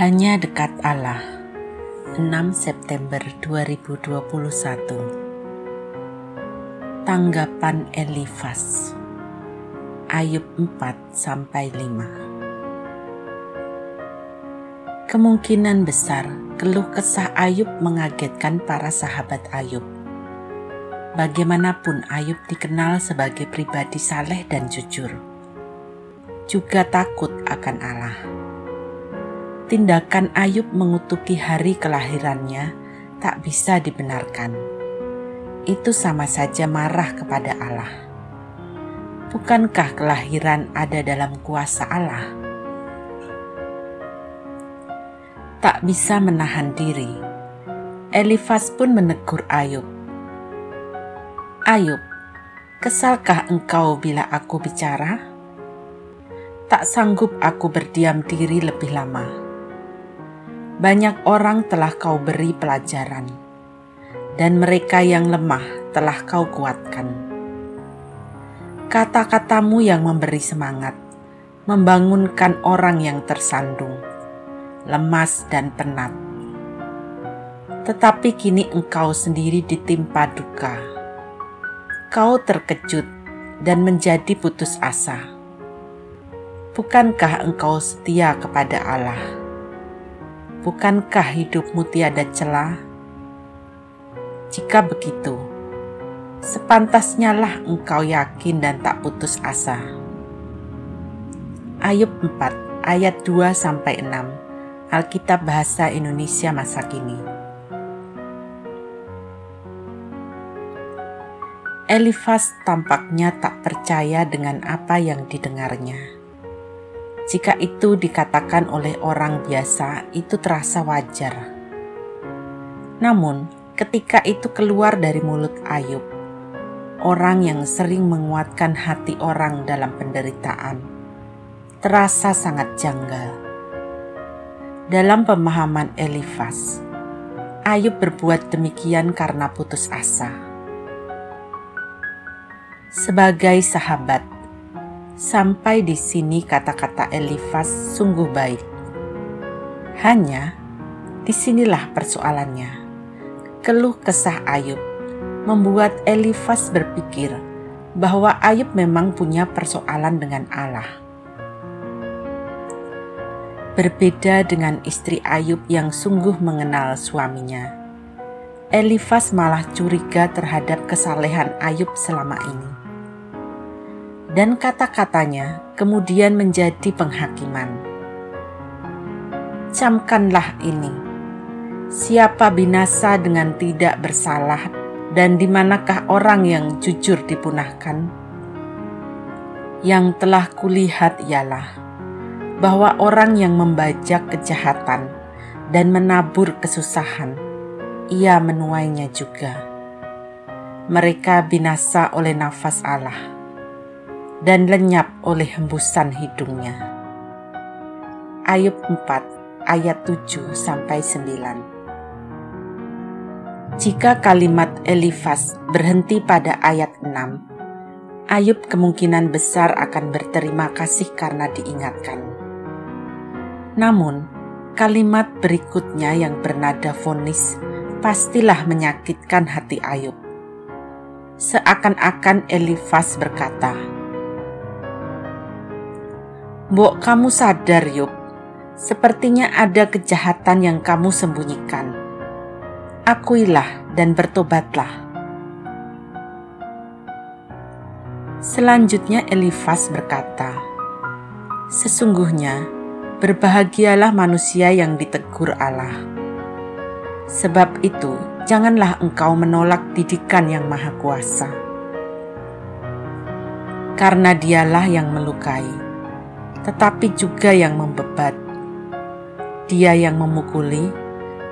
Hanya dekat Allah. 6 September 2021 Tanggapan Elifas. Ayub 4 sampai 5 Kemungkinan besar keluh kesah Ayub mengagetkan para sahabat Ayub. Bagaimanapun Ayub dikenal sebagai pribadi saleh dan jujur, juga takut akan Allah tindakan Ayub mengutuki hari kelahirannya tak bisa dibenarkan. Itu sama saja marah kepada Allah. Bukankah kelahiran ada dalam kuasa Allah? Tak bisa menahan diri. Elifas pun menegur Ayub. Ayub, kesalkah engkau bila aku bicara? Tak sanggup aku berdiam diri lebih lama banyak orang telah kau beri pelajaran, dan mereka yang lemah telah kau kuatkan. Kata-katamu yang memberi semangat, membangunkan orang yang tersandung, lemas dan penat. Tetapi kini engkau sendiri ditimpa duka. Kau terkejut dan menjadi putus asa. Bukankah engkau setia kepada Allah? Bukankah hidupmu tiada celah? Jika begitu, sepantasnya lah engkau yakin dan tak putus asa. Ayub 4 ayat 2 sampai 6 Alkitab Bahasa Indonesia masa kini. Elifas tampaknya tak percaya dengan apa yang didengarnya. Jika itu dikatakan oleh orang biasa, itu terasa wajar. Namun, ketika itu keluar dari mulut Ayub, orang yang sering menguatkan hati orang dalam penderitaan, terasa sangat janggal. Dalam pemahaman Elifas, Ayub berbuat demikian karena putus asa. Sebagai sahabat, Sampai di sini kata-kata Elifas sungguh baik. Hanya di sinilah persoalannya. Keluh kesah Ayub membuat Elifas berpikir bahwa Ayub memang punya persoalan dengan Allah. Berbeda dengan istri Ayub yang sungguh mengenal suaminya, Elifas malah curiga terhadap kesalehan Ayub selama ini dan kata-katanya kemudian menjadi penghakiman. Camkanlah ini, siapa binasa dengan tidak bersalah dan di manakah orang yang jujur dipunahkan? Yang telah kulihat ialah bahwa orang yang membajak kejahatan dan menabur kesusahan, ia menuainya juga. Mereka binasa oleh nafas Allah dan lenyap oleh hembusan hidungnya. Ayub 4 ayat 7 sampai 9. Jika kalimat Elifas berhenti pada ayat 6, Ayub kemungkinan besar akan berterima kasih karena diingatkan. Namun, kalimat berikutnya yang bernada fonis pastilah menyakitkan hati Ayub. Seakan-akan Elifas berkata, Mbok kamu sadar yuk, sepertinya ada kejahatan yang kamu sembunyikan. Akuilah dan bertobatlah. Selanjutnya Elifas berkata, Sesungguhnya berbahagialah manusia yang ditegur Allah. Sebab itu, janganlah engkau menolak didikan yang maha kuasa. Karena dialah yang melukai tetapi juga yang membebat. Dia yang memukuli,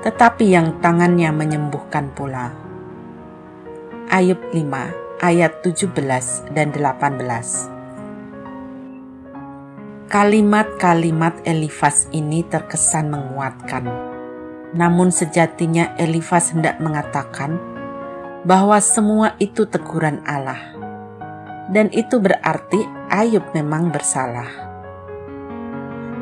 tetapi yang tangannya menyembuhkan pula. Ayub 5 ayat 17 dan 18 Kalimat-kalimat Elifas ini terkesan menguatkan. Namun sejatinya Elifas hendak mengatakan bahwa semua itu teguran Allah. Dan itu berarti Ayub memang bersalah.